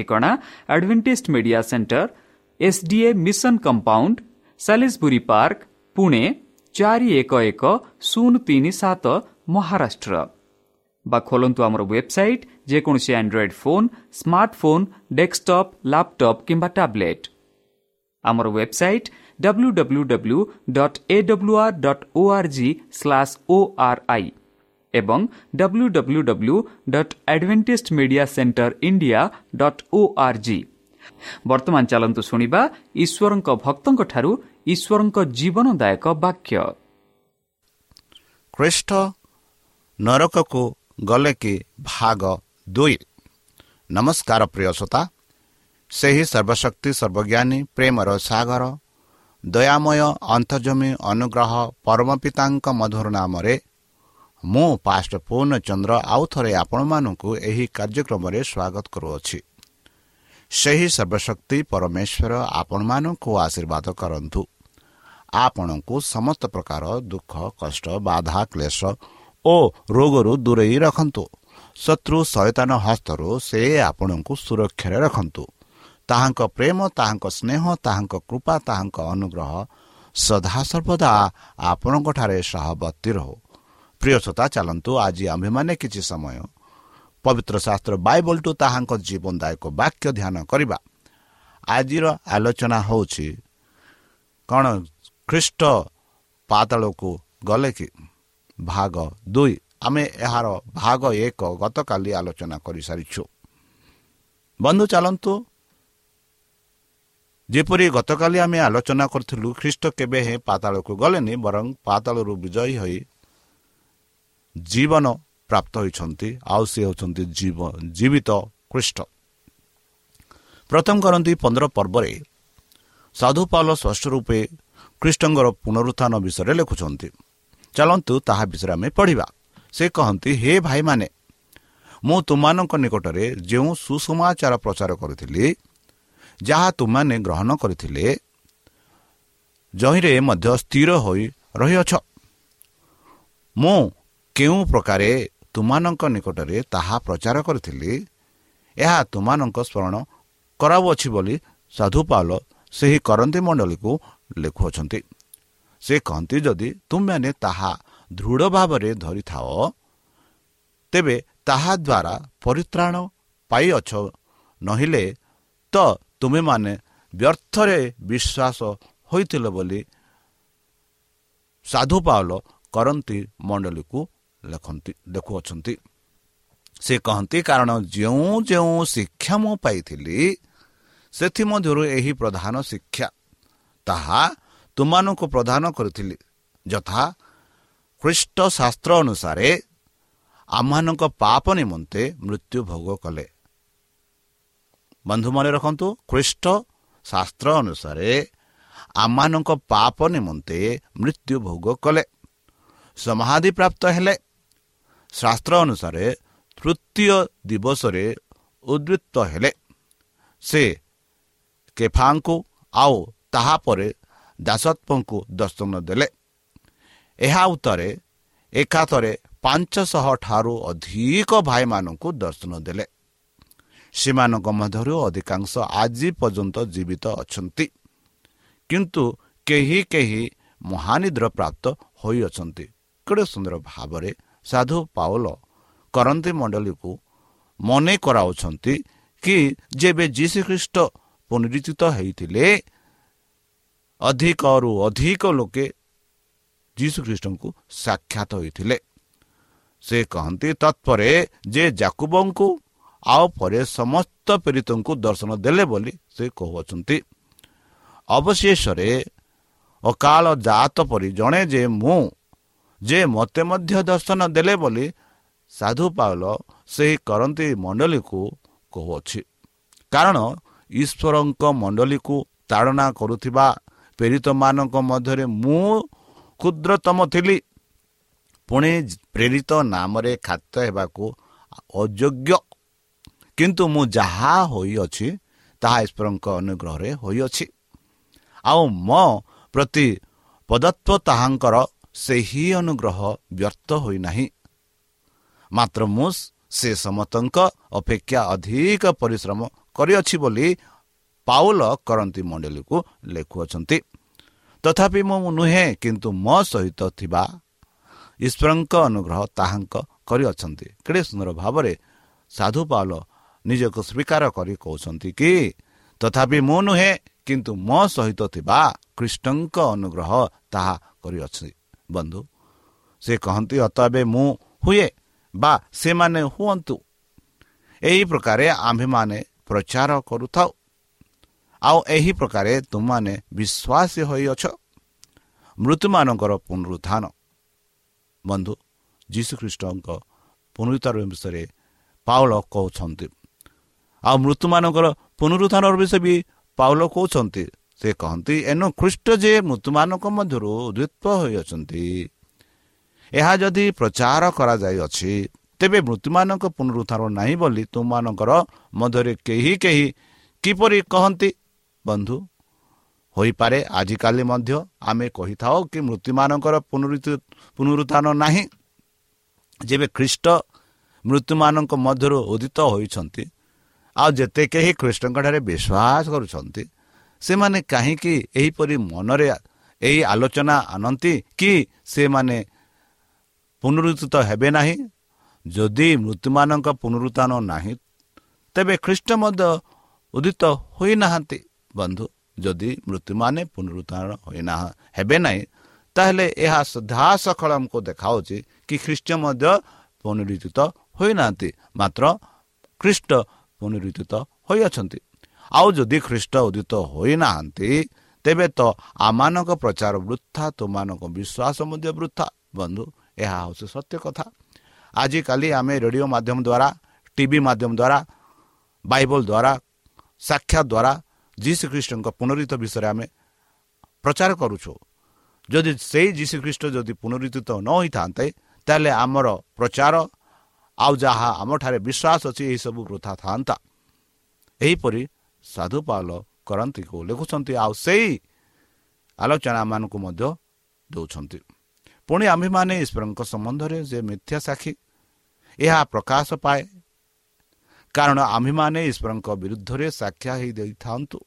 ଆମ ଠିକଣା Adventist media centre SDA mission compound Salisbury park Pune ଚାରି ଏକ ଏକ ଶୂନ ତିନି ସାତ ମହାରାଷ୍ଟ୍ର ବା ଖୋଲନ୍ତୁ ଆମର ୱେବସାଇଟ୍ ଯେକୌଣସି android phone smartphone desktop laptop କିମ୍ବା ଟ୍ୟାବ୍ଲେଟ୍ ଆମର website W W W dot A W R dot O R G slash O R I ଏବଂ W W W dot Adventist media centre India dot O R G ବର୍ତ୍ତମାନ ଚାଲନ୍ତୁ ଶୁଣିବା ଈଶ୍ୱରଙ୍କ ଭକ୍ତଙ୍କଠାରୁ ଈଶ୍ୱରଙ୍କ ଜୀବନଦାୟକ ବାକ୍ୟ ଖ୍ରୀଷ୍ଟ ନରକକୁ ଗଲେ କି ଭାଗ ଦୁଇ ନମସ୍କାର ପ୍ରିୟ ଶ୍ରୋତା ସେହି ସର୍ବଶକ୍ତି ସର୍ବଜ୍ଞାନୀ ପ୍ରେମର ସାଗର ଦୟାମୟ ଅନ୍ତର୍ଜମୀ ଅନୁଗ୍ରହ ପରମ ପିତାଙ୍କ ମଧୁର ନାମରେ ମୁଁ ପାଷ୍ଟ ପୂର୍ଣ୍ଣଚନ୍ଦ୍ର ଆଉ ଥରେ ଆପଣମାନଙ୍କୁ ଏହି କାର୍ଯ୍ୟକ୍ରମରେ ସ୍ୱାଗତ କରୁଅଛି। ସେହି ସର୍ବଶକ୍ତି ପରମେଶ୍ୱର ଆପଣମାନଙ୍କୁ ଆଶୀର୍ବାଦ କରନ୍ତୁ। ଆପଣଙ୍କୁ ସମସ୍ତ ପ୍ରକାର ଦୁଃଖ କଷ୍ଟ ବାଧା କ୍ଲେଶ ଓ ରୋଗରୁ ଦୂରେଇ ରଖନ୍ତୁ। ଶତ୍ରୁ ସୈତାନ ହସ୍ତରୁ ସେ ଆପଣଙ୍କୁ ସୁରକ୍ଷାରେ ରଖନ୍ତୁ। ତାହାଙ୍କ ପ୍ରେମ ତାହାଙ୍କ ସ୍ନେହ ତାହାଙ୍କ କୃପା ତାହାଙ୍କ ଅନୁଗ୍ରହ ସଦାସର୍ବଦା ଆପଣଙ୍କଠାରେ ସହବର୍ତ୍ତୀ ରହୁ। ପ୍ରିୟସତା ଚାଲନ୍ତୁ ଆଜି ଆମ୍ଭେମାନେ କିଛି ସମୟ ପବିତ୍ର ଶାସ୍ତ୍ର ବାଇବଲଠୁ ତାହାଙ୍କ ଜୀବନଦାୟକ ବାକ୍ୟ ଧ୍ୟାନ କରିବା ଆଜିର ଆଲୋଚନା ହେଉଛି କ'ଣ ଖ୍ରୀଷ୍ଟ ପାତାଳକୁ ଗଲେ କି? ଭାଗ ଦୁଇ। ଆମେ ଏହାର ଭାଗ ଏକ ଗତକାଲି ଆଲୋଚନା କରିସାରିଛୁ। ବନ୍ଧୁ ଚାଲନ୍ତୁ। ଯେପରି ଗତକାଲି ଆମେ ଆଲୋଚନା କରିଥିଲୁ ଖ୍ରୀଷ୍ଟ କେବେ ହେଁ ପାତାଳକୁ ଗଲେନି ବରଂ ପାତାଳରୁ ବିଜୟୀ ହୋଇ ଜୀବନ ପ୍ରାପ୍ତ ହୋଇଛନ୍ତି ଆଉ ସେ ହେଉଛନ୍ତି ଜୀବିତ ଖ୍ରୀଷ୍ଟ ପ୍ରଥମ କରନ୍ତି ପନ୍ଦର ପର୍ବରେ ସାଧୁପାଲ ସ୍ପଷ୍ଟ ରୂପେ ଖ୍ରୀଷ୍ଟଙ୍କର ପୁନରୁତ୍ଥାନ ବିଷୟରେ ଲେଖୁଛନ୍ତି। ଚାଲନ୍ତୁ ତାହା ବିଷୟରେ ଆମେ ପଢ଼ିବା। ସେ କହନ୍ତି ହେ ଭାଇମାନେ ମୁଁ ତୁମମାନଙ୍କ ନିକଟରେ ଯେଉଁ ସୁସମାଚାର ପ୍ରଚାର କରିଥିଲି ଯାହା ତୁମମାନେ ଗ୍ରହଣ କରିଥିଲେ ଜହିଁରେ ମଧ୍ୟ ସ୍ଥିର ହୋଇ ରହିଅଛ। ମୁଁ କେଉଁ ପ୍ରକାରେ ତୁମମାନଙ୍କ ନିକଟରେ ତାହା ପ୍ରଚାର କରିଥିଲି ଏହା ତୁମମାନଙ୍କ ସ୍ମରଣ କରାଉଅଛି ବୋଲି ସାଧୁପାଲ ସେହି କରନ୍ତି ମଣ୍ଡଳୀକୁ ଲେଖୁଅଛନ୍ତି। ସେ କହନ୍ତି ଯଦି ତୁମେମାନେ ତାହା ଦୃଢ଼ ଭାବରେ ଧରିଥାଅ ତେବେ ତାହା ଦ୍ୱାରା ପରିତ୍ରାଣ ପାଇଅଛ ନହେଲେ ତ ତୁମେମାନେ ବ୍ୟର୍ଥରେ ବିଶ୍ୱାସ ହୋଇଥିଲ ବୋଲି ସାଧୁ ପାଉଲ କରନ୍ତି ମଣ୍ଡଳୀକୁ ଲେଖନ୍ତି ଲେଖୁଅଛନ୍ତି ସେ କହନ୍ତି କାରଣ ଯେଉଁ ଯେଉଁ ଶିକ୍ଷା ମୁଁ ପାଇଥିଲି ସେଥିମଧ୍ୟରୁ ଏହି ପ୍ରଧାନ ଶିକ୍ଷା ତାହା ତୁମମାନଙ୍କୁ ପ୍ରଦାନ କରିଥିଲି ଯଥା ଖ୍ରୀଷ୍ଟ ଶାସ୍ତ୍ର ଅନୁସାରେ ଆମମାନଙ୍କ ପାପ ନିମନ୍ତେ ମୃତ୍ୟୁ ଭୋଗ କଲେ। ବନ୍ଧୁ ମନେ ରଖନ୍ତୁ ଖ୍ରୀଷ୍ଟ ଶାସ୍ତ୍ର ଅନୁସାରେ ଆମମାନଙ୍କ ପାପ ନିମନ୍ତେ ମୃତ୍ୟୁ ଭୋଗ କଲେ। ସମାଧି ପ୍ରାପ୍ତ ହେଲେ ଶାସ୍ତ୍ର ଅନୁସାରେ ତୃତୀୟ ଦିବସରେ ଉଦ୍ବୃତ୍ତ ହେଲେ ସେ କେଫାଙ୍କୁ ଆଉ ତାହାପରେ ଦାସତ୍ୱଙ୍କୁ ଦର୍ଶନ ଦେଲେ ଏହା ଉତ୍ତରେ ଏକାଥରେ ପାଞ୍ଚଶହ ଠାରୁ ଅଧିକ ଭାଇମାନଙ୍କୁ ଦର୍ଶନ ଦେଲେ ସେମାନଙ୍କ ମଧ୍ୟରୁ ଅଧିକାଂଶ ଆଜି ପର୍ଯ୍ୟନ୍ତ ଜୀବିତ ଅଛନ୍ତି କିନ୍ତୁ କେହି କେହି ମହାନିଦ୍ର ପ୍ରାପ୍ତ ହୋଇଅଛନ୍ତି କେଡ଼େ ସୁନ୍ଦର ଭାବରେ ସାଧୁ ପାଉଲ କରନ୍ତି ମଣ୍ଡଳୀକୁ ମନେ କରାଉଛନ୍ତି କି ଯେବେ ଯୀଶୁଖ୍ରୀଷ୍ଟ ପୁନରୁଚିତ ହେଇଥିଲେ ଅଧିକରୁ ଅଧିକ ଲୋକେ ଯୀଶୁଖ୍ରୀଷ୍ଟଙ୍କୁ ସାକ୍ଷାତ ହୋଇଥିଲେ। ସେ କହନ୍ତି ତତ୍ପରେ ଯେ ଜାକୁବଙ୍କୁ ଆଉ ପରେ ସମସ୍ତ ପୀଡ଼ିତଙ୍କୁ ଦର୍ଶନ ଦେଲେ ବୋଲି ସେ କହୁଅଛନ୍ତି। ଅବଶେଷରେ ଅକାଳ ଜାତ ପରି ଜଣେ ଯେ ମୁଁ ଯେ ମୋତେ ମଧ୍ୟ ଦର୍ଶନ ଦେଲେ ବୋଲି ସାଧୁ ପାଉଲ ସେହି କରନ୍ତି ମଣ୍ଡଳୀକୁ କହୁଅଛି। କାରଣ ଈଶ୍ୱରଙ୍କ ମଣ୍ଡଳୀକୁ ତାଡ଼ନା କରୁଥିବା ପ୍ରେରିତମାନଙ୍କ ମଧ୍ୟରେ ମୁଁ କ୍ଷୁଦ୍ରତମ ଥିଲି। ପୁଣି ପ୍ରେରିତ ନାମରେ ଖାଦ୍ୟ ହେବାକୁ ଅଯୋଗ୍ୟ। କିନ୍ତୁ ମୁଁ ଯାହା ହୋଇଅଛି ତାହା ଈଶ୍ୱରଙ୍କ ଅନୁଗ୍ରହରେ ହୋଇଅଛି। ଆଉ ମୋ ପ୍ରତି ପଦତ୍ଵ ତାହାଙ୍କର ସେହି ଅନୁଗ୍ରହ ବ୍ୟର୍ଥ ହୋଇନାହିଁ। ମାତ୍ର ମୁଁ ସେ ସମସ୍ତଙ୍କ ଅପେକ୍ଷା ଅଧିକ ପରିଶ୍ରମ କରିଅଛି ବୋଲି ପାଉଲ କରନ୍ତି ମଣ୍ଡଳୀକୁ ଲେଖୁଅଛନ୍ତି। ତଥାପି ମୁଁ ନୁହେଁ କିନ୍ତୁ ମୋ ସହିତ ଥିବା ଈଶ୍ୱରଙ୍କ ଅନୁଗ୍ରହ ତାହାଙ୍କ କରିଅଛନ୍ତି। କେଡ଼େ ସୁନ୍ଦର ଭାବରେ ସାଧୁ ପାଉଲ ନିଜକୁ ସ୍ୱୀକାର କରି କହୁଛନ୍ତି କି ତଥାପି ମୁଁ ନୁହେଁ କିନ୍ତୁ ମୋ ସହିତ ଥିବା କୃଷ୍ଣଙ୍କ ଅନୁଗ୍ରହ ତାହା କରିଅଛି। ବନ୍ଧୁ ସେ କହନ୍ତି ଅତ ଏବେ ମୁଁ ହୁଏ ବା ସେମାନେ ହୁଅନ୍ତୁ ଏହି ପ୍ରକାରେ ଆମ୍ଭେମାନେ ପ୍ରଚାର କରୁଥାଉ ଆଉ ଏହି ପ୍ରକାରେ ତୁମମାନେ ବିଶ୍ୱାସୀ ହୋଇଅଛ ମୃତ୍ୟୁମାନଙ୍କର ପୁନରୁତ୍ଥାନ ବନ୍ଧୁ ଯୀଶୁଖ୍ରୀଷ୍ଟଙ୍କ ପୁନରୁଦ୍ଧାର ବିଷୟରେ ପାଉଲ କହୁଛନ୍ତି ଆଉ ମୃତ୍ୟୁମାନଙ୍କର ପୁନରୁଦ୍ଧାନ ବିଷୟ ବି ପାଉଲ କହୁଛନ୍ତି ସେ କହନ୍ତି ଏନୁ ଖ୍ରୀଷ୍ଟ ଯେ ମୃତ୍ୟୁମାନଙ୍କ ମଧ୍ୟରୁ ଉଦ୍ଭିତ ହୋଇଅଛନ୍ତି ଏହା ଯଦି ପ୍ରଚାର କରାଯାଇଅଛି ତେବେ ମୃତ୍ୟୁମାନଙ୍କ ପୁନରୁଦ୍ଧାର ନାହିଁ ବୋଲି ତୁମମାନଙ୍କର ମଧ୍ୟରେ କେହି କେହି କିପରି କହନ୍ତି? ବନ୍ଧୁ ହୋଇପାରେ ଆଜିକାଲି ମଧ୍ୟ ଆମେ କହିଥାଉ କି ମୃତ୍ୟୁମାନଙ୍କର ପୁନରୁତ୍ଥାନ ନାହିଁ। ଯେବେ ଖ୍ରୀଷ୍ଟ ମୃତ୍ୟୁମାନଙ୍କ ମଧ୍ୟରୁ ଉଦିତ ହୋଇଛନ୍ତି ଆଉ ଯେତେ କେହି ଖ୍ରୀଷ୍ଟଙ୍କଠାରେ ବିଶ୍ୱାସ କରୁଛନ୍ତି ସେମାନେ କାହିଁକି ଏହିପରି ମନରେ ଏହି ଆଲୋଚନା ଆଣନ୍ତି କି ସେମାନେ ପୁନରୁଦ୍ଧିତ ହେବେ ନାହିଁ? ଯଦି ମୃତ୍ୟୁମାନଙ୍କ ପୁନରୁତ୍ଥାନ ନାହିଁ ତେବେ ଖ୍ରୀଷ୍ଟ ମଧ୍ୟ ଉଦିତ ହୋଇନାହାନ୍ତି। ବନ୍ଧୁ ଯଦି ମୃତ୍ୟୁମାନେ ପୁନରୁଦ୍ଧାର ହୋଇନା ହେବେ ନାହିଁ ତାହେଲେ ଏହା ସଦାସଖଳ ଆମକୁ ଦେଖାଉଛି କି ଖ୍ରୀଷ୍ଟ ମଧ୍ୟ ପୁନରୁଦ୍ଧିତ ହୋଇନାହାନ୍ତି। ମାତ୍ର ଖ୍ରୀଷ୍ଟ ପୁନରୁଦ୍ଧିତ ହୋଇଅଛନ୍ତି। ଆଉ ଯଦି ଖ୍ରୀଷ୍ଟ ଉଦିତ ହୋଇନାହାନ୍ତି ତେବେ ତ ଆମମାନଙ୍କ ପ୍ରଚାର ବୃଥା ତୁମମାନଙ୍କ ବିଶ୍ୱାସ ମଧ୍ୟ ବୃଥା। ବନ୍ଧୁ ଏହା ହେଉଛି ସତ୍ୟ କଥା। ଆଜିକାଲି ଆମେ ରେଡ଼ିଓ ମାଧ୍ୟମ ଦ୍ୱାରା ଟିଭି ମାଧ୍ୟମ ଦ୍ୱାରା ବାଇବଲ ଦ୍ୱାରା ସାକ୍ଷାତ ଦ୍ୱାରା ଯୀଶୁ ଖ୍ରୀଷ୍ଟଙ୍କ ପୁନରୁଦ୍ଧିତ ବିଷୟରେ ଆମେ ପ୍ରଚାର କରୁଛୁ। ଯଦି ସେଇ ଯୀଶୁଖ୍ରୀଷ୍ଟ ଯଦି ପୁନରୁଦ୍ଧିତ ନ ହୋଇଥାନ୍ତେ ତାହେଲେ ଆମର ପ୍ରଚାର ଆଉ ଯାହା ଆମଠାରେ ବିଶ୍ୱାସ ଅଛି ଏହିସବୁ ବୃଥା ଥାନ୍ତା ଏହିପରି ସାଧୁ ପାଲ କରନ୍ତିକୁ ଲେଖୁଛନ୍ତି ଆଉ ସେଇ ଆଲୋଚନାମାନଙ୍କୁ ମଧ୍ୟ ଦେଉଛନ୍ତି। ପୁଣି ଆମ୍ଭେମାନେ ଈଶ୍ୱରଙ୍କ ସମ୍ବନ୍ଧରେ ଯେ ମିଥ୍ୟା ସାକ୍ଷୀ ଏହା ପ୍ରକାଶ ପାଏ। କାରଣ ଆମ୍ଭେମାନେ ଈଶ୍ୱରଙ୍କ ବିରୁଦ୍ଧରେ ସାକ୍ଷା ହେଇ ଦେଇଥାନ୍ତୁ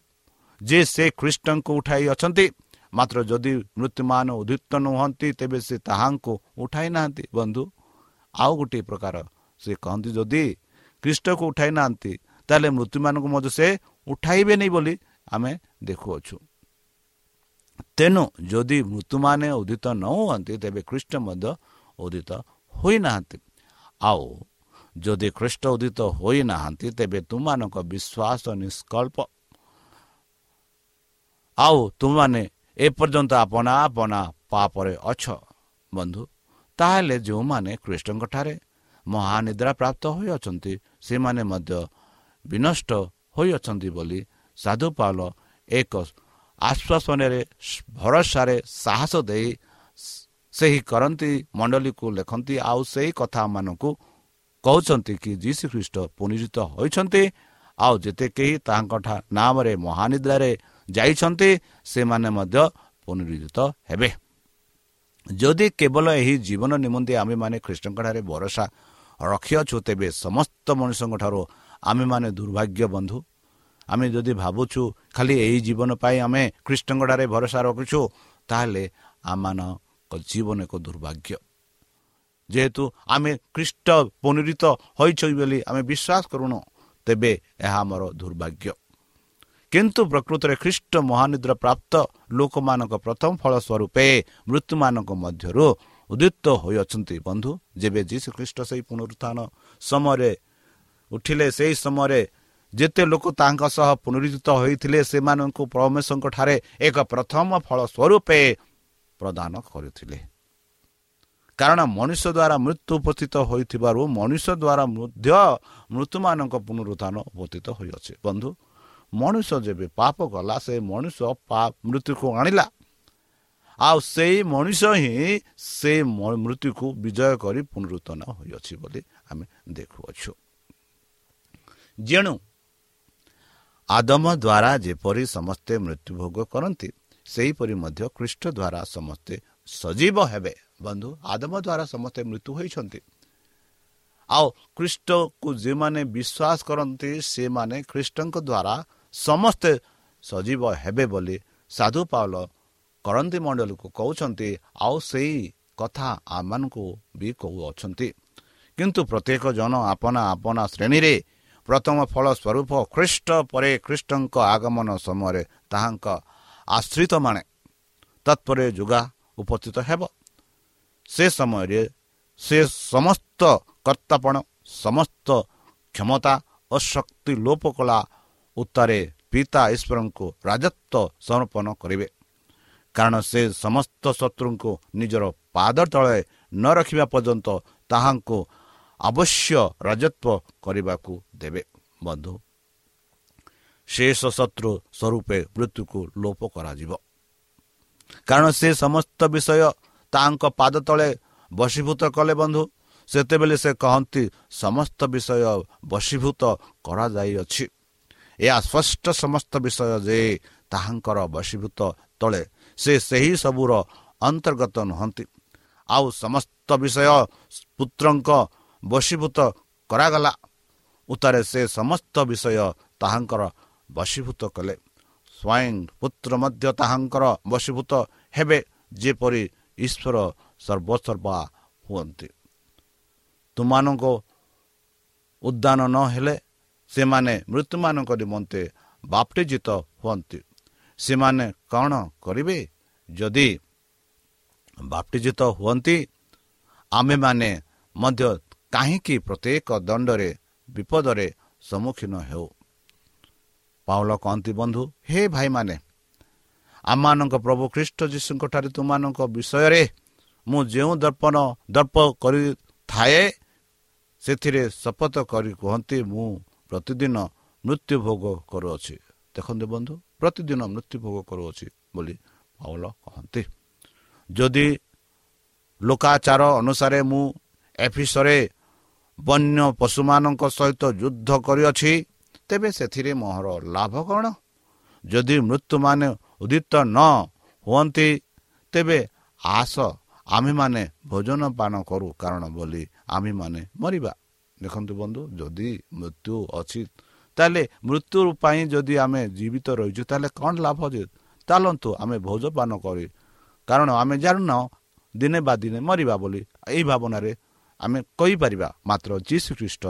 ଯେ ସେ ଖ୍ରୀଷ୍ଟଙ୍କୁ ଉଠାଇ ଅଛନ୍ତି ମାତ୍ର ଯଦି ମୃତ୍ୟୁମାନ ଉଦ୍ଧିତ ନୁହନ୍ତି ତେବେ ସେ ତାହାଙ୍କୁ ଉଠାଇ ନାହାନ୍ତି। ବନ୍ଧୁ ଆଉ ଗୋଟିଏ ପ୍ରକାର ସେ କହନ୍ତି ଯଦି ଖ୍ରୀଷ୍ଟକୁ ଉଠାଇ ନାହାନ୍ତି ତାହେଲେ ମୃତ୍ୟୁମାନଙ୍କୁ ମଧ୍ୟ ସେ ଉଠାଇବେନି ବୋଲି ଆମେ ଦେଖୁଅଛୁ ତେଣୁ ଯଦି ମୃତ୍ୟୁମାନେ ଉଦ୍ଧିତ ନ ହୁଅନ୍ତି ତେବେ ଖ୍ରୀଷ୍ଟ ମଧ୍ୟ ଉଦିତ ହୋଇନାହାନ୍ତି ଆଉ ଯଦି ଖ୍ରୀଷ୍ଟ ଉଦିତ ହୋଇନାହାନ୍ତି ତେବେ ତୁମମାନଙ୍କ ବିଶ୍ୱାସ ନିଷ୍କଳ୍ପ ଆଉ ତୁମମାନେ ଏପର୍ଯ୍ୟନ୍ତ ଆପଣା ଆପଣା ପାପରେ ଅଛ ବନ୍ଧୁ ତାହେଲେ ଯେଉଁମାନେ ଖ୍ରୀଷ୍ଟଙ୍କଠାରେ ମହାନିଦ୍ରା ପ୍ରାପ୍ତ ହୋଇଅଛନ୍ତି ସେମାନେ ମଧ୍ୟ ବିନଷ୍ଟ ହୋଇଅଛନ୍ତି ବୋଲି ସାଧୁ ପାଲ ଏକ ଆଶ୍ୱାସନରେ ଭରସାରେ ସାହସ ଦେଇ ସେହି କରନ୍ତି ମଣ୍ଡଳୀକୁ ଲେଖନ୍ତି। ଆଉ ସେହି କଥାମାନଙ୍କୁ କହୁଛନ୍ତି କି ଯୀଶୁ ଖ୍ରୀଷ୍ଟ ପୁନିଜିତ ହୋଇଛନ୍ତି ଆଉ ଯେତେ କେହି ତାହାଙ୍କ ନାମରେ ମହାନିଦ୍ରାରେ ଯାଇଛନ୍ତି ସେମାନେ ମଧ୍ୟ ପୁନରୁଦ୍ଧିତ ହେବେ। ଯଦି କେବଳ ଏହି ଜୀବନ ନିମନ୍ତେ ଆମେମାନେ ଖ୍ରୀଷ୍ଟଙ୍କଠାରେ ଭରସା ରଖିଅଛୁ ତେବେ ସମସ୍ତ ମଣିଷଙ୍କ ଠାରୁ ଆମେମାନେ ଦୁର୍ଭାଗ୍ୟ ବନ୍ଧୁ। ଆମେ ଯଦି ଭାବୁଛୁ ଖାଲି ଏହି ଜୀବନ ପାଇଁ ଆମେ ଖ୍ରୀଷ୍ଟଙ୍କଠାରେ ଭରସା ରଖୁଛୁ ତାହେଲେ ଆମମାନଙ୍କ ଜୀବନ ଏକ ଦୁର୍ଭାଗ୍ୟ। ଯେହେତୁ ଆମେ ଖ୍ରୀଷ୍ଟ ପୁନରୁତ ହୋଇଛୁ ବୋଲି ଆମେ ବିଶ୍ୱାସ କରୁନୁ ତେବେ ଏହା ଆମର ଦୁର୍ଭାଗ୍ୟ। କିନ୍ତୁ ପ୍ରକୃତରେ ଖ୍ରୀଷ୍ଟ ମହାନିଦ୍ର ପ୍ରାପ୍ତ ଲୋକମାନଙ୍କ ପ୍ରଥମ ଫଳ ସ୍ୱରୂପେ ମୃତ୍ୟୁମାନଙ୍କ ମଧ୍ୟରୁ ଉଦ୍ଦିତ ହୋଇଅଛନ୍ତି ବନ୍ଧୁ। ଯେବେ ଯୀଶୁ ଖ୍ରୀଷ୍ଟ ସେହି ପୁନରୁତ୍ଥାନ ସମୟରେ ଉଠିଲେ ସେହି ସମୟରେ ଯେତେ ଲୋକ ତାଙ୍କ ସହ ପୁନରୁଦ୍ଧିତ ହୋଇଥିଲେ ସେମାନଙ୍କୁ ପରମେଶ୍ୱରଙ୍କ ଠାରେ ଏକ ପ୍ରଥମ ଫଳ ସ୍ୱରୂପେ ପ୍ରଦାନ କରିଥିଲେ। କାରଣ ମଣିଷ ଦ୍ୱାରା ମୃତ୍ୟୁ ଉପସ୍ଥିତ ହୋଇଥିବାରୁ ମଣିଷ ଦ୍ୱାରା ମଧ୍ୟ ମୃତ୍ୟୁମାନଙ୍କ ପୁନରୁତ୍ଥାନ ଉପସ୍ଥିତ ହୋଇଅଛି। ବନ୍ଧୁ ମଣିଷ ଯେବେ ପାପ କଲା ସେ ମଣିଷ ମୃତ୍ୟୁକୁ ଆଣିଲା। ଆଉ ସେଇ ମଣିଷ ହିଁ ସେ ମୃତ୍ୟୁକୁ ବିଜୟ କରି ପୁନରୁତ୍ଥାନ ହୋଇଅଛି ବୋଲି ଆମେ ଦେଖୁଅଛୁ। ଯେଣୁ ଆଦମ ଦ୍ୱାରା ଯେପରି ସମସ୍ତେ ମୃତ୍ୟୁଭୋଗ କରନ୍ତି ସେହିପରି ମଧ୍ୟ ଖ୍ରୀଷ୍ଟ ଦ୍ୱାରା ସମସ୍ତେ ସଜୀବ ହେବେ। ବନ୍ଧୁ ଆଦମ ଦ୍ୱାରା ସମସ୍ତେ ମୃତ୍ୟୁ ହୋଇଛନ୍ତି। ଆଉ ଖ୍ରୀଷ୍ଟକୁ ଯେଉଁମାନେ ବିଶ୍ୱାସ କରନ୍ତି ସେମାନେ ଖ୍ରୀଷ୍ଟଙ୍କ ଦ୍ୱାରା ସମସ୍ତେ ସଜୀବ ହେବେ ବୋଲି ସାଧୁ ପାଉଲ କରନ୍ତି ମଣ୍ଡଳୀକୁ କହୁଛନ୍ତି। ଆଉ ସେଇ କଥା ଆମମାନଙ୍କୁ ବି କହୁଅଛନ୍ତି। କିନ୍ତୁ ପ୍ରତ୍ୟେକ ଜଣ ଆପଣା ଆପଣା ଶ୍ରେଣୀରେ ପ୍ରଥମ ଫଳ ସ୍ୱରୂପ ଖ୍ରୀଷ୍ଟ ପରେ ଖ୍ରୀଷ୍ଟଙ୍କ ଆଗମନ ସମୟରେ ତାହାଙ୍କ ଆଶ୍ରିତମାନେ ତତ୍ପରେ ଯୁଗା ଉପସ୍ଥିତ ହେବ। ସେ ସମୟରେ ସେ ସମସ୍ତ କର୍ତ୍ତାପଣ ସମସ୍ତ କ୍ଷମତା ଓ ଶକ୍ତି ଲୋପ କଲା ଉତ୍ତାରେ ପିତା ଈଶ୍ୱରଙ୍କୁ ରାଜତ୍ୱ ସମର୍ପଣ କରିବେ। କାରଣ ସେ ସମସ୍ତ ଶତ୍ରୁଙ୍କୁ ନିଜର ପାଦ ତଳେ ନ ରଖିବା ପର୍ଯ୍ୟନ୍ତ ତାହାଙ୍କୁ ଅବଶ୍ୟ ରାଜତ୍ୱ କରିବାକୁ ଦେବେ। ବନ୍ଧୁ ଶେଷ ଶତ୍ରୁ ସ୍ୱରୂପେ ମୃତ୍ୟୁକୁ ଲୋପ କରାଯିବ। କାରଣ ସେ ସମସ୍ତ ବିଷୟ ତାହାଙ୍କ ପାଦ ତଳେ ବଶୀଭୂତ କଲେ ବନ୍ଧୁ। ସେତେବେଳେ ସେ କହନ୍ତି ସମସ୍ତ ବିଷୟ ବଶୀଭୂତ କରାଯାଇଅଛି। ଏହା ସ୍ପଷ୍ଟ ସମସ୍ତ ବିଷୟ ଯେ ତାହାଙ୍କର ବଶୀଭୂତ ତଳେ ସେ ସେହି ସବୁର ଅନ୍ତର୍ଗତ ନୁହନ୍ତି। ଆଉ ସମସ୍ତ ବିଷୟ ପୁତ୍ରଙ୍କ ବଶୀଭୂତ କରାଗଲା। ଉତ୍ତରେ ସେ ସମସ୍ତ ବିଷୟ ତାହାଙ୍କର ବଶୀଭୂତ କଲେ। ସ୍ୱୟଂ ପୁତ୍ର ମଧ୍ୟ ତାହାଙ୍କର ବଶୀଭୂତ ହେବେ ଯେପରି ଈଶ୍ୱର ସର୍ବସର୍ବା ହୁଅନ୍ତି। ତୁମମାନଙ୍କ ଉଦ୍ୟାନ ନ ହେଲେ ସେମାନେ ମୃତ୍ୟୁମାନଙ୍କ ନିମନ୍ତେ ବାପ୍ଟିଜିତ ହୁଅନ୍ତି। ସେମାନେ କ'ଣ କରିବେ? ଯଦି ବାପ୍ଟିଜିତ ହୁଅନ୍ତି ଆମ୍ଭେମାନେ ମଧ୍ୟ କାହିଁକି ପ୍ରତ୍ୟେକ ଦଣ୍ଡରେ ବିପଦରେ ସମ୍ମୁଖୀନ ହେଉ? ପାଉଲ କହନ୍ତି ବନ୍ଧୁ ହେ ଭାଇମାନେ ଆମମାନଙ୍କ ପ୍ରଭୁ ଖ୍ରୀଷ୍ଟ ଯୀଶୁଙ୍କଠାରେ ତୁମମାନଙ୍କ ବିଷୟରେ ମୁଁ ଯେଉଁ ଦର୍ପଣ ଦର୍ପ କରିଥାଏ ସେଥିରେ ଶପଥ କରି କୁହନ୍ତି ମୁଁ ପ୍ରତିଦିନ ମୃତ୍ୟୁ ଭୋଗ କରୁଅଛି। ଦେଖନ୍ତୁ ବନ୍ଧୁ ପ୍ରତିଦିନ ମୃତ୍ୟୁ ଭୋଗ କରୁଅଛି ବୋଲି ପାଉଲ କହନ୍ତି। ଯଦି ଲୋକାଚାର ଅନୁସାରେ ମୁଁ ଏଫିସରେ ବନ୍ୟ ପଶୁମାନଙ୍କ ସହିତ ଯୁଦ୍ଧ କରିଅଛି ତେବେ ସେଥିରେ ମୋହର ଲାଭ କ'ଣ? ଯଦି ମୃତ୍ୟୁମାନେ ଉଦିତ ନ ହୁଅନ୍ତି ତେବେ ଆସ ଆମ୍ଭେମାନେ ଭୋଜନ ପାନ କରୁ କାରଣ ବୋଲି ଆମ୍ଭେମାନେ ମରିବା। ଦେଖନ୍ତୁ ବନ୍ଧୁ ଯଦି ମୃତ୍ୟୁ ଅଛି ତାହେଲେ ମୃତ୍ୟୁ ପାଇଁ ଯଦି ଆମେ ଜୀବିତ ରହିଛୁ ତାହେଲେ କ'ଣ ଲାଭ ଯେ? ଚାଲନ୍ତୁ ଆମେ ଭୋଜ ପାନ କରି କାରଣ ଆମେ ଜାଣୁନାହୁଁ ଦିନେ ବା ଦିନେ ମରିବା ବୋଲି। ଏହି ଭାବନାରେ ଆମେ କହିପାରିବା ମାତ୍ର ଯୀଶୁ ଖ୍ରୀଷ୍ଟ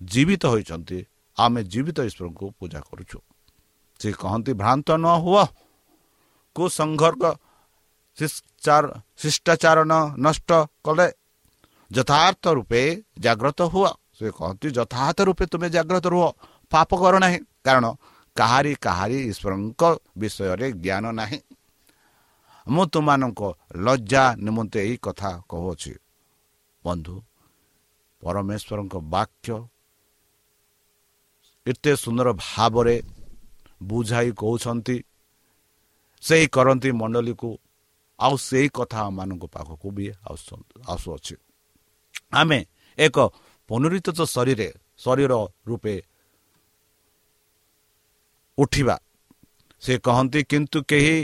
ଜୀବିତ ହୋଇଛନ୍ତି। ଆମେ ଜୀବିତ ଈଶ୍ୱରଙ୍କୁ ପୂଜା କରୁଛୁ। ସେ କହନ୍ତି ଭ୍ରାନ୍ତ ନ ହୁଅ। କୁସଂଘର୍ଗ ଶିଷ୍ଟାଚାର ନଷ୍ଟ କଲେ। ଯଥାର୍ଥ ରୂପେ ଜାଗ୍ରତ ହୁଅ। ସେ କହନ୍ତି ଯଥାର୍ଥ ରୂପେ ତୁମେ ଜାଗ୍ରତ ରୁହ। ପାପ କର ନାହିଁ। କାରଣ କାହାରି କାହାରି ଈଶ୍ୱରଙ୍କ ବିଷୟରେ ଜ୍ଞାନ ନାହିଁ। ମୁଁ ତୁମମାନଙ୍କ ଲଜ୍ଜା ନିମନ୍ତେ ଏହି କଥା କହୁଅଛି। ବନ୍ଧୁ ପରମେଶ୍ୱରଙ୍କ ବାକ୍ୟ ଏତେ ସୁନ୍ଦର ଭାବରେ ବୁଝାଇ କହୁଛନ୍ତି ସେଇ କରନ୍ତି ମଣ୍ଡଳୀକୁ ଆଉ ସେଇ କଥା ଆମମାନଙ୍କ ପାଖକୁ ବି ଆସୁଅଛି। ଆମେ ଏକ ପୁନରୁତ ଶରୀରେ ଶରୀର ରୂପେ ଉଠିବା। ସେ କହନ୍ତି କିନ୍ତୁ କେହି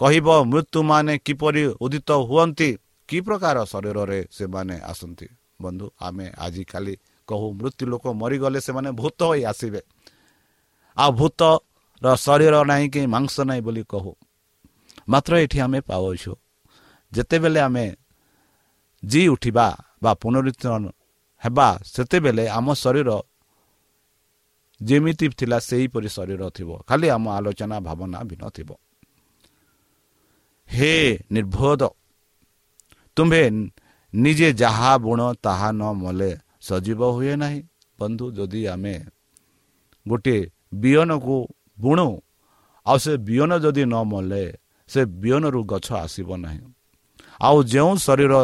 କହିବ ମୃତ୍ୟୁମାନେ କିପରି ଉଦିତ ହୁଅନ୍ତି? କି ପ୍ରକାର ଶରୀରରେ ସେମାନେ ଆସନ୍ତି? ବନ୍ଧୁ ଆମେ ଆଜିକାଲି କହୁ ମୃତ୍ୟୁ ଲୋକ ମରିଗଲେ ସେମାନେ ଭୂତ ହୋଇ ଆସିବେ। ଆଉ ଭୂତର ଶରୀର ନାହିଁ କି ମାଂସ ନାହିଁ ବୋଲି କହୁ। ମାତ୍ର ଏଠି ଆମେ ପାଉଛୁ। ଯେତେବେଳେ ଆମେ ଜି ଉଠିବା ବା ପୁନରୁତ୍ଥାନ ହେବା ସେତେବେଳେ ଆମ ଶରୀର ଯେମିତି ଥିଲା ସେହିପରି ଶରୀର ଥିବ। ଖାଲି ଆମ ଆଲୋଚନା ଭାବନା ଭିନ୍ନ ଥିବ। ହେ ନିର୍ଭୋଧ ତୁମ୍ଭେ ନିଜେ ଯାହା ବୁଣ ତାହା ନ ମଲେ ସଜୀବ ହୁଏ ନାହିଁ। ବନ୍ଧୁ ଯଦି ଆମେ ଗୋଟିଏ ବିହନକୁ ବୁଣୁ ଆଉ ସେ ବିହନ ଯଦି ନ ମଲେ ସେ ବିହନରୁ ଗଛ ଆସିବ ନାହିଁ। ଆଉ ଯେଉଁ ଶରୀର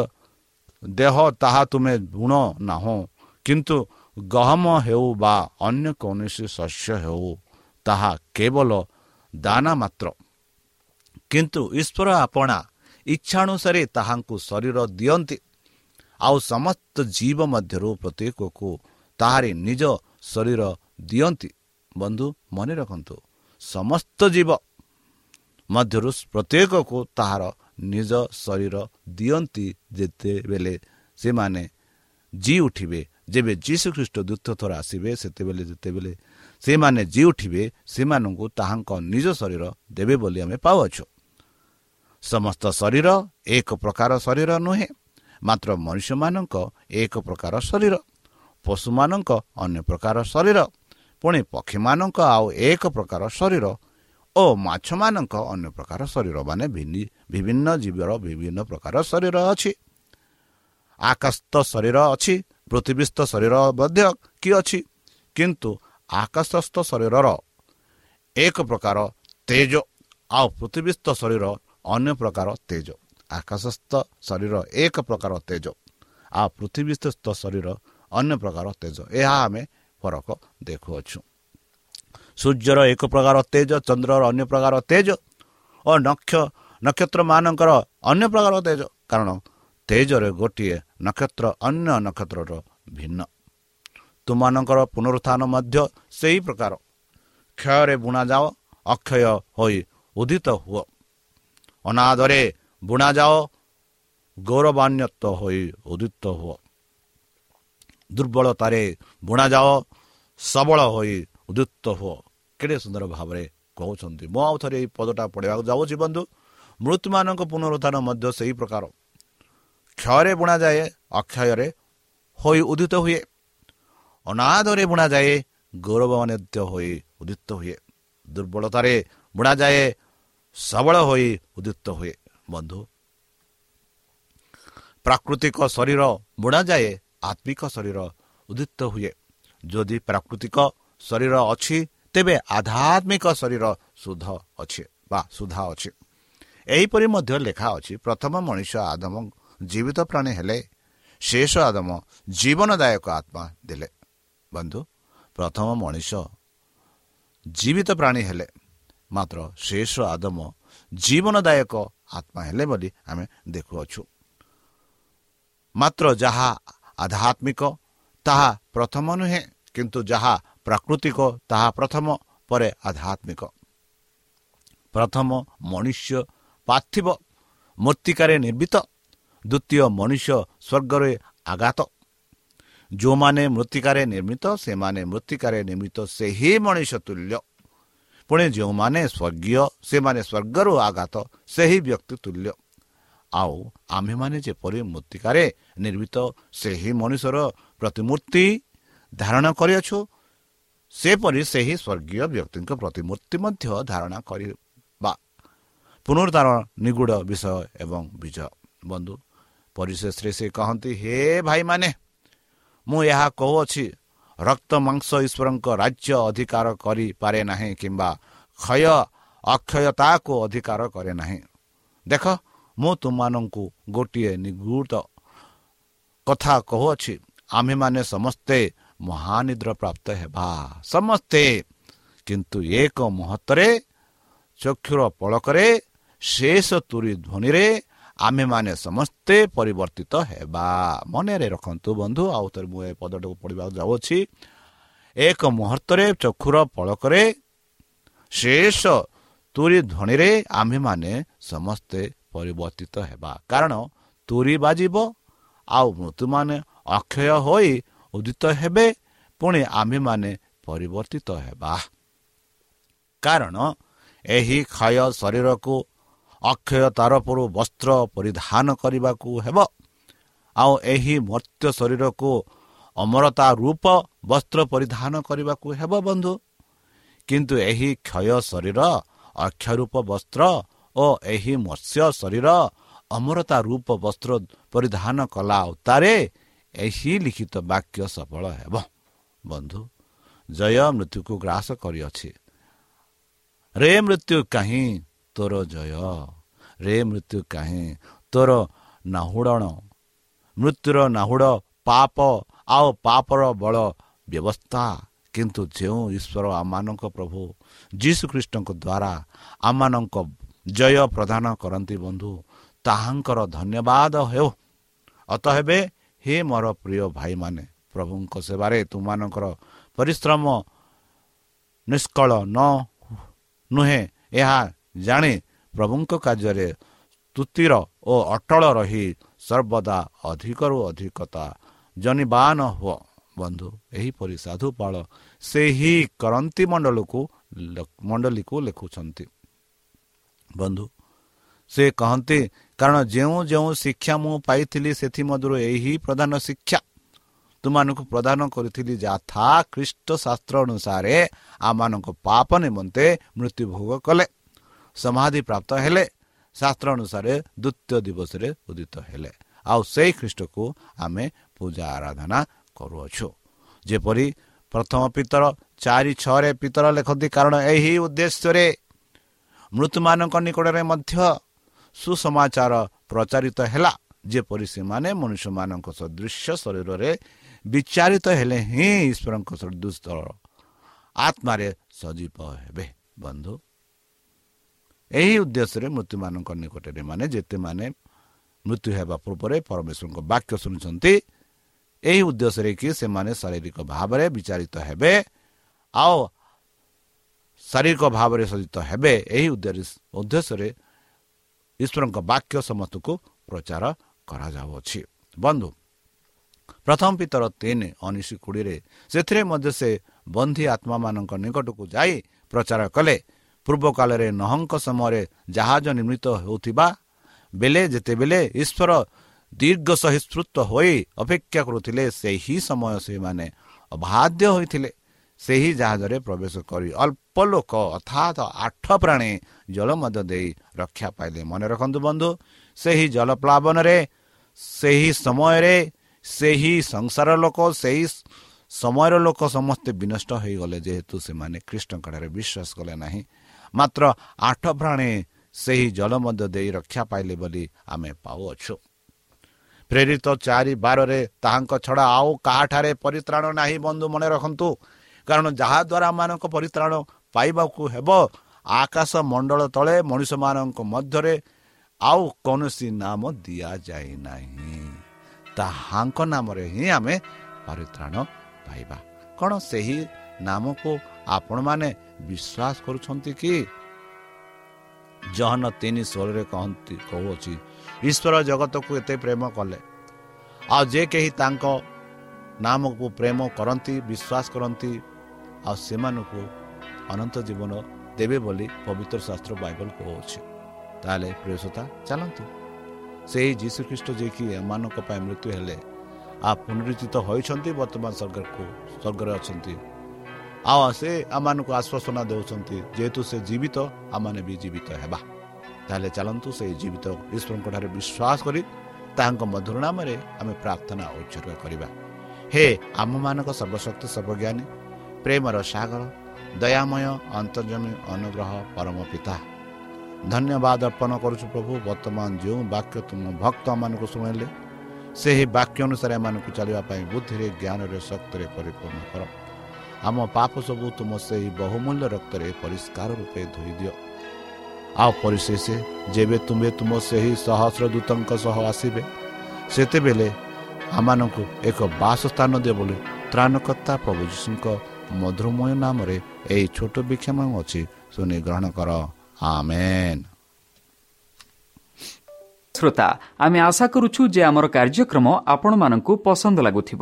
ଦେହ ତାହା ତୁମେ ବୁଣ ନାହଁ କିନ୍ତୁ ଗହମ ହେଉ ବା ଅନ୍ୟ କୌଣସି ଶସ୍ୟ ହେଉ ତାହା କେବଳ ଦାନା ମାତ୍ର। କିନ୍ତୁ ଈଶ୍ୱର ଆପଣା ଇଚ୍ଛା ଅନୁସାରେ ତାହାଙ୍କୁ ଶରୀର ଦିଅନ୍ତି। ଆଉ ସମସ୍ତ ଜୀବ ମଧ୍ୟରୁ ପ୍ରତ୍ୟେକକୁ ତାହାରି ନିଜ ଶରୀର ଦିଅନ୍ତି। ବନ୍ଧୁ ମନେ ରଖନ୍ତୁ ସମସ୍ତ ଜୀବ ମଧ୍ୟରୁ ପ୍ରତ୍ୟେକକୁ ତାହାର ନିଜ ଶରୀର ଦିଅନ୍ତି ଯେତେବେଳେ ସେମାନେ ଜି ଉଠିବେ। ଯେବେ ଯୀଶୁ ଖ୍ରୀଷ୍ଟ ଦ୍ୱିତୀୟ ଥର ଆସିବେ ସେତେବେଳେ ଯେତେବେଳେ ସେମାନେ ଜି ଉଠିବେ ସେମାନଙ୍କୁ ତାହାଙ୍କ ନିଜ ଶରୀର ଦେବେ ବୋଲି ଆମେ ପାଉଅଛୁ। ସମସ୍ତ ଶରୀର ଏକ ପ୍ରକାର ଶରୀର ନୁହେଁ। ମାତ୍ର ମଣିଷମାନଙ୍କ ଏକ ପ୍ରକାର ଶରୀର ପଶୁମାନଙ୍କ ଅନ୍ୟ ପ୍ରକାର ଶରୀର ପୁଣି ପକ୍ଷୀମାନଙ୍କ ଆଉ ଏକ ପ୍ରକାର ଶରୀର ଓ ମାଛମାନଙ୍କ ଅନ୍ୟ ପ୍ରକାର ଶରୀର ମାନେ ବିଭିନ୍ନ ଜୀବର ବିଭିନ୍ନ ପ୍ରକାର ଶରୀର ଅଛି। ଆକାଶସ୍ଥ ଶରୀର ଅଛି ପୃଥିବୀସ୍ଥ ଶରୀର ମଧ୍ୟ କି ଅଛି? କିନ୍ତୁ ଆକାଶସ୍ଥ ଶରୀରର ଏକ ପ୍ରକାର ତେଜ ଆଉ ପୃଥିବୀସ୍ଥ ଶରୀର ଅନ୍ୟ ପ୍ରକାର ତେଜ। ଆକାଶସ୍ଥ ଶରୀର ଏକ ପ୍ରକାର ତେଜ। ଆଉ ପୃଥିବୀସ୍ଥ ଶରୀର ଅନ୍ୟ ପ୍ରକାର ତେଜ। ଏହା ଆମେ ଫରକ ଦେଖୁଅଛୁ। ସୂର୍ଯ୍ୟର ଏକ ପ୍ରକାର ତେଜ ଚନ୍ଦ୍ରର ଅନ୍ୟ ପ୍ରକାର ତେଜ ଓ ନକ୍ଷ ନକ୍ଷତ୍ରମାନଙ୍କର ଅନ୍ୟ ପ୍ରକାର ତେଜ। କାରଣ ତେଜରେ ଗୋଟିଏ ନକ୍ଷତ୍ର ଅନ୍ୟ ନକ୍ଷତ୍ରର ଭିନ୍ନ। ତୁମାନଙ୍କର ପୁନରୁତ୍ଥାନ ମଧ୍ୟ ସେହି ପ୍ରକାର। କ୍ଷୟରେ ବୁଣାଯାଅ ଅକ୍ଷୟ ହୋଇ ଉଦିତ ହୁଅ। ଅନାଦରେ ବୁଣାଯାଅ ଗୌରବାନ୍ୱତ ହୋଇ ଉଦିତ ହୁଅ ଦୁର୍ବଳତାରେ ବୁଣାଯାଅ ସବଳ ହୋଇ ଉଦିତ ହୁଅ କେଡ଼େ ସୁନ୍ଦର ଭାବରେ କହୁଛନ୍ତି ମୁଁ ଆଉ ଥରେ ଏଇ ପଦଟା ପଢ଼ିବାକୁ ଯାଉଛି ବନ୍ଧୁ। ମୃତ୍ୟୁମାନଙ୍କ ପୁନରୁତ୍ଥାନ ମଧ୍ୟ ସେହି ପ୍ରକାର। କ୍ଷୟରେ ବୁଣାଯାଏ ଅକ୍ଷୟରେ ହୋଇ ଉଦିତ ହୁଏ। ଅନାଦରେ ବୁଣାଯାଏ ଗୌରବାନ୍ୱିତ ହୋଇ ଉଦିତ ହୁଏ। ଦୁର୍ବଳତାରେ ବୁଣାଯାଏ ସବଳ ହୋଇ ଉଦିତ ହୁଏ ବନ୍ଧୁ। ପ୍ରାକୃତିକ ଶରୀର ବୁଣାଯାଏ ଆତ୍ମିକ ଶରୀର ଉଦିତ ହୁଏ। ଯଦି ପ୍ରାକୃତିକ ଶରୀର ଅଛି ତେବେ ଆଧ୍ୟାତ୍ମିକ ଶରୀର ଶୁଦ୍ଧ ଅଛି ବା ସୁଧା ଅଛି। ଏହିପରି ମଧ୍ୟ ଲେଖା ଅଛି ପ୍ରଥମ ମଣିଷ ଆଦମ ଜୀବିତ ପ୍ରାଣୀ ହେଲେ ଶେଷ ଆଦମ ଜୀବନଦାୟକ ଆତ୍ମା ଦେଲେ। ବନ୍ଧୁ ପ୍ରଥମ ମଣିଷ ଜୀବିତ ପ୍ରାଣୀ ହେଲେ ମାତ୍ର ଶେଷ ଆଦମ ଜୀବନଦାୟକ ଆତ୍ମା ହେଲେ ବୋଲି ଆମେ ଦେଖୁଅଛୁ ମାତ୍ର ଯାହା ଆଧ୍ୟାତ୍ମିକ ତାହା ପ୍ରଥମ ନୁହେଁ କିନ୍ତୁ ଯାହା ପ୍ରାକୃତିକ ତାହା ପ୍ରଥମ ପରେ ଆଧ୍ୟାତ୍ମିକ ପ୍ରଥମ ମନୁଷ୍ୟ ପାର୍ଥିବ ମୂର୍ତ୍ତିକାରେ ନିର୍ମିତ ଦ୍ୱିତୀୟ ମନୁଷ୍ୟ ସ୍ୱର୍ଗରେ ଆଘାତ ଯେଉଁମାନେ ମୃତ୍ତିକାରେ ନିର୍ମିତ ସେମାନେ ମୃତ୍ତିକାରେ ନିର୍ମିତ ସେହି ମଣିଷ ତୁଲ୍ୟ ପୁଣି ଯେଉଁମାନେ ସ୍ୱର୍ଗୀୟ ସେମାନେ ସ୍ୱର୍ଗରୁ ଆଘାତ ସେହି ବ୍ୟକ୍ତି ତୁଲ୍ୟ। ଆଉ ଆମ୍ଭେମାନେ ଯେପରି ମୃତ୍ତିକାରେ ନିର୍ମିତ ସେହି ମଣିଷର ପ୍ରତିମୂର୍ତ୍ତି ଧାରଣ କରିଅଛୁ ସେପରି ସେହି ସ୍ୱର୍ଗୀୟ ବ୍ୟକ୍ତିଙ୍କ ପ୍ରତିମୂର୍ତ୍ତି ମଧ୍ୟ ଧାରଣା କରିବା। ପୁନରୁଦ୍ଧାର ନିଗୁଡ଼ ବିଷୟ ଏବଂ ବିଜୟ। ବନ୍ଧୁ ପରିଶେଷରେ ସେ କହନ୍ତି ହେ ଭାଇମାନେ ମୁଁ ଏହା କହୁଅଛି ରକ୍ତ ମାଂସ ଈଶ୍ୱରଙ୍କ ରାଜ୍ୟ ଅଧିକାର କରିପାରେ ନାହିଁ କିମ୍ବା କ୍ଷୟ ଅକ୍ଷୟତାକୁ ଅଧିକାର କରେ ନାହିଁ ଦେଖ ମୁଁ ତୁମମାନଙ୍କୁ ଗୋଟିଏ ନିଗୁଢ଼ କଥା କହୁଅଛି ଆମ୍ଭେମାନେ ସମସ୍ତେ ମହାନିଦ୍ର ପ୍ରାପ୍ତ ହେବା ସମସ୍ତେ କିନ୍ତୁ ଏକ ମୁହୂର୍ତ୍ତରେ ଚକ୍ଷୁର ପଳକରେ ଶେଷ ତୁରି ଧ୍ୱନିରେ ଆମ୍ଭେମାନେ ସମସ୍ତେ ପରିବର୍ତ୍ତିତ ହେବା। ମନରେ ରଖନ୍ତୁ ବନ୍ଧୁ ଆଉ ଥରେ ମୁଁ ଏ ପଦଟାକୁ ପଢ଼ିବାକୁ ଯାଉଅଛି ଏକ ମୁହୂର୍ତ୍ତରେ ଚକ୍ଷୁର ପଳକରେ ଶେଷ ତୁରି ଧ୍ୱନିରେ ଆମ୍ଭେମାନେ ସମସ୍ତେ ପରିବର୍ତ୍ତିତ ହେବା। କାରଣ ତୁରି ବାଜିବ ଆଉ ମୃତ୍ୟୁମାନେ ଅକ୍ଷୟ ହୋଇ ଉଦିତ ହେବେ ପୁଣି ଆମ୍ଭେମାନେ ପରିବର୍ତ୍ତିତ ହେବା। କାରଣ ଏହି କ୍ଷୟ ଶରୀରକୁ ଅକ୍ଷୟ ତରଫରୁ ବସ୍ତ୍ର ପରିଧାନ କରିବାକୁ ହେବ। ଆଉ ଏହି ମର୍ତ୍ତ୍ୟ ଶରୀରକୁ ଅମରତା ରୂପ ବସ୍ତ୍ର ପରିଧାନ କରିବାକୁ ହେବ ବନ୍ଧୁ। କିନ୍ତୁ ଏହି କ୍ଷୟ ଶରୀର ଅକ୍ଷରୂପ ବସ୍ତ୍ର ଓ ଏହି ମତ୍ସ୍ୟ ଶରୀର ଅମରତା ରୂପ ବସ୍ତ୍ର ପରିଧାନ କଲା ଉତ୍ତାରେ ଏହି ଲିଖିତ ବାକ୍ୟ ସଫଳ ହେବ। ବନ୍ଧୁ ଜୟ ମୃତ୍ୟୁକୁ ଗ୍ରାସ କରିଅଛି। ରେ ମୃତ୍ୟୁ କାହିଁ ତୋର ଜୟ ରେ ମୃତ୍ୟୁ କାହିଁ ତୋର ନାହୁଡ଼ଣ। ମୃତ୍ୟୁର ନାହୁଡ଼ ପାପ ଆଉ ପାପର ବଳ ବ୍ୟବସ୍ଥା। କିନ୍ତୁ ଯେଉଁ ଈଶ୍ୱର ଆମମାନଙ୍କ ପ୍ରଭୁ ଯୀଶୁଖ୍ରୀଷ୍ଟଙ୍କ ଦ୍ୱାରା ଆମମାନଙ୍କ ଜୟ ପ୍ରଦାନ କରନ୍ତି ବନ୍ଧୁ ତାହାଙ୍କର ଧନ୍ୟବାଦ ହେଉ। ଅତ ହେବେ ହେ ମୋର ପ୍ରିୟ ଭାଇମାନେ ପ୍ରଭୁଙ୍କ ସେବାରେ ତୁମମାନଙ୍କର ପରିଶ୍ରମ ନିଷ୍କଳ ନ ନୁହେଁ। ଏହା ଜାଣି ପ୍ରଭୁଙ୍କ କାର୍ଯ୍ୟରେ ତୁତିର ଓ ଅଟଳ ରହି ସର୍ବଦା ଅଧିକରୁ ଅଧିକତା ଜନିବାନ ହୁଅ। ବନ୍ଧୁ ଏହିପରି ସାଧୁପାଳ ସେହି କରନ୍ତି ମଣ୍ଡଳକୁ ମଣ୍ଡଳୀକୁ ଲେଖୁଛନ୍ତି। ବନ୍ଧୁ ସେ କହନ୍ତି କାରଣ ଯେଉଁ ଯେଉଁ ଶିକ୍ଷା ମୁଁ ପାଇଥିଲି ସେଥିମଧ୍ୟରୁ ଏହି ପ୍ରଧାନ ଶିକ୍ଷା ତୁମାନଙ୍କୁ ପ୍ରଦାନ କରିଥିଲି ଯଥା ଖ୍ରୀଷ୍ଟ ଶାସ୍ତ୍ର ଅନୁସାରେ ଆମମାନଙ୍କ ପାପ ନିମନ୍ତେ ମୃତ୍ୟୁଭୋଗ କଲେ। ସମାଧି ପ୍ରାପ୍ତ ହେଲେ ଶାସ୍ତ୍ର ଅନୁସାରେ ଦ୍ୱିତୀୟ ଦିବସରେ ଉଦିତ ହେଲେ ଆଉ ସେଇ ଖ୍ରୀଷ୍ଟକୁ ଆମେ ପୂଜା ଆରାଧନା କରୁଅଛୁ ଯେପରି ପ୍ରଥମ ପିତର ଚାରି ଛଅରେ ପିତର ଲେଖନ୍ତି କାରଣ ଏହି ଉଦ୍ଦେଶ୍ୟରେ ମୃତ୍ୟୁମାନଙ୍କ ନିକଟରେ ମଧ୍ୟ ସୁସମାଚାର ପ୍ରଚାରିତ ହେଲା ଯେପରି ସେମାନେ ମନୁଷ୍ୟମାନଙ୍କ ସଦୃଶ୍ୟ ଶରୀରରେ ବିଚାରିତ ହେଲେ ହିଁ ଈଶ୍ୱରଙ୍କ ସଦୃଶ ଆତ୍ମାରେ ସଜୀବ ହେବେ ବନ୍ଧୁ ଏହି ଉଦ୍ଦେଶ୍ୟରେ ମୃତ୍ୟୁମାନଙ୍କ ନିକଟରେ ମାନେ ଯେତେମାନେ ମୃତ୍ୟୁ ହେବା ପୂର୍ବରେ ପରମେଶ୍ୱରଙ୍କ ବାକ୍ୟ ଶୁଣୁଛନ୍ତି ଏହି ଉଦ୍ଦେଶ୍ୟରେ କି ସେମାନେ ଶାରୀରିକ ଭାବରେ ବିଚାରିତ ହେବେ ଆଉ ଶାରୀରିକ ଭାବରେ ସଜିତ ହେବେ ଏହି ଉଦ୍ଦେଶ୍ୟରେ ଈଶ୍ୱରଙ୍କ ବାକ୍ୟ ସମସ୍ତଙ୍କୁ ପ୍ରଚାର କରାଯାଉଅଛି। ବନ୍ଧୁ ପ୍ରଥମ ପିତର ତିନି ଉଣେଇଶ କୋଡ଼ିଏରେ ସେଥିରେ ମଧ୍ୟ ସେ ବନ୍ଧୀ ଆତ୍ମାମାନଙ୍କ ନିକଟକୁ ଯାଇ ପ୍ରଚାର କଲେ। ପୂର୍ବ କାଳରେ ନହଙ୍କ ସମୟରେ ଜାହାଜ ନିର୍ମିତ ହେଉଥିବା ବେଲେ ଯେତେବେଳେ ଈଶ୍ୱର ଦୀର୍ଘ ସହିଷ୍ଣୁତ ହୋଇ ଅପେକ୍ଷା କରୁଥିଲେ ସେହି ସମୟ ସେମାନେ ଅବାଧ୍ୟ ହୋଇଥିଲେ। ସେହି ଜାହାଜରେ ପ୍ରବେଶ କରି ଅଳ୍ପ ଲୋକ ଅର୍ଥାତ୍ ଆଠ ପ୍ରାଣୀ ଜଳ ମଧ୍ୟ ଦେଇ ରକ୍ଷା ପାଇଲେ। ମନେ ରଖନ୍ତୁ ବନ୍ଧୁ ସେହି ଜଳପ୍ଲାବନରେ ସେହି ସମୟରେ ସେହି ସଂସାର ଲୋକ ସେହି ସମୟର ଲୋକ ସମସ୍ତେ ବିନଷ୍ଟ ହୋଇଗଲେ ଯେହେତୁ ସେମାନେ ଖ୍ରୀଷ୍ଟଙ୍କଠାରେ ବିଶ୍ୱାସ କଲେ ନାହିଁ। ମାତ୍ର ଆଠ ପ୍ରାଣୀ ସେହି ଜଳ ମଧ୍ୟ ଦେଇ ରକ୍ଷା ପାଇଲେ ବୋଲି ଆମେ ପାଉଅଛୁ। ପ୍ରେରିତ ଚାରି ବାରରେ ତାହାଙ୍କ ଛଡ଼ା ଆଉ କାହାଠାରେ ପରିତ୍ରାଣ ନାହିଁ ବନ୍ଧୁ ମନେ ରଖନ୍ତୁ। କାରଣ ଯାହାଦ୍ୱାରା ଆମମାନଙ୍କ ପରିତ୍ରାଣ ପାଇବାକୁ ହେବ ଆକାଶ ମଣ୍ଡଳ ତଳେ ମଣିଷମାନଙ୍କ ମଧ୍ୟରେ ଆଉ କୌଣସି ନାମ ଦିଆଯାଇ ନାହିଁ। ତାହାଙ୍କ ନାମରେ ହିଁ ଆମେ ପରିତ୍ରାଣ ପାଇବା। କ'ଣ ସେହି ନାମକୁ ଆପଣମାନେ ବିଶ୍ୱାସ କରୁଛନ୍ତି କି? ଜହନ ତିନି ସ୍ୱରରେ କହନ୍ତି କହୁଅଛି ଈଶ୍ୱର ଜଗତକୁ ଏତେ ପ୍ରେମ କଲେ। ଆଉ ଯେ କେହି ତାଙ୍କ ନାମକୁ ପ୍ରେମ କରନ୍ତି ବିଶ୍ୱାସ କରନ୍ତି ଆଉ ସେମାନଙ୍କୁ ଅନନ୍ତ ଜୀବନ ଦେବେ ବୋଲି ପବିତ୍ର ଶାସ୍ତ୍ର ବାଇବଲ କହୁଅଛି। ତାହେଲେ ପ୍ରିୟସତା ଚାଲନ୍ତୁ। ସେହି ଯୀଶୁଖ୍ରୀଷ୍ଟ ଯିଏକି ଏମାନଙ୍କ ପାଇଁ ମୃତ୍ୟୁ ହେଲେ ଆଉ ପୁନରୁଚିତ ହୋଇଛନ୍ତି ବର୍ତ୍ତମାନ ସ୍ୱର୍ଗକୁ ସ୍ୱର୍ଗରେ ଅଛନ୍ତି। ଆଉ ସେ ଆମମାନଙ୍କୁ ଆଶ୍ୱାସନା ଦେଉଛନ୍ତି ଯେହେତୁ ସେ ଜୀବିତ ଆମମାନେ ବି ଜୀବିତ ହେବା। ତାହେଲେ ଚାଲନ୍ତୁ ସେହି ଜୀବିତ ଈଶ୍ୱରଙ୍କଠାରେ ବିଶ୍ୱାସ କରି ତାହାଙ୍କ ମଧୁର ନାମରେ ଆମେ ପ୍ରାର୍ଥନା ଉତ୍ସର୍ଗ କରିବା। ହେ ଆମମାନଙ୍କ ସର୍ବଶକ୍ତି ସର୍ବଜ୍ଞାନୀ ପ୍ରେମର ସାଗର ଦୟାମୟ ଅନ୍ତର୍ଜମୀ ଅନୁଗ୍ରହ ପରମ ପିତା। ଧନ୍ୟବାଦ ଅର୍ପଣ କରୁଛୁ ପ୍ରଭୁ ବର୍ତ୍ତମାନ ଯେଉଁ ବାକ୍ୟ ତୁମ ଭକ୍ତମାନଙ୍କୁ ଶୁଣିଲେ ସେହି ବାକ୍ୟ ଅନୁସାରେ ଏମାନଙ୍କୁ ଚାଲିବା ପାଇଁ ବୁଦ୍ଧିରେ ଜ୍ଞାନରେ ଶକ୍ତିରେ ପରିପୂର୍ଣ୍ଣ କର। ଆମ ପାପ ସବୁ ତୁମ ସେହି ବହୁମୂଲ୍ୟ ରକ୍ତରେ ପରିଷ୍କାର ରୂପେ ଧୋଇଦିଅ। ଆଉ ପରିଶେଷ ଯେବେ ତୁମେ ତୁମ ସେହି ସହସ୍ର ଦୂତଙ୍କ ସହ ଆସିବେ ସେତେବେଳେ ଆମମାନଙ୍କୁ ଏକ ବାସସ୍ଥାନ ଦିଅ ବୋଲି ତ୍ରାଣକର୍ତ୍ତା ପ୍ରଭୁ ଯୀଶୁଙ୍କ ମଧୁରମୟ ନାମରେ ଏହି ଛୋଟ ବିକ୍ଷମ ଅଛି ଶୁଣି ଗ୍ରହଣ କର। ଆମେନ୍। ଶ୍ରୋତା ଆମେ ଆଶା କରୁଛୁ ଯେ ଆମର କାର୍ଯ୍ୟକ୍ରମ ଆପଣମାନଙ୍କୁ ପସନ୍ଦ ଲାଗୁଥିବ।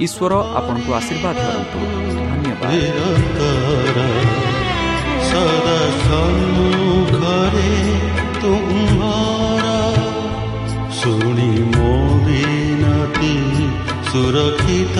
ईश्वर आपणको आशीर्वाद धन्यवाद सुरक्षित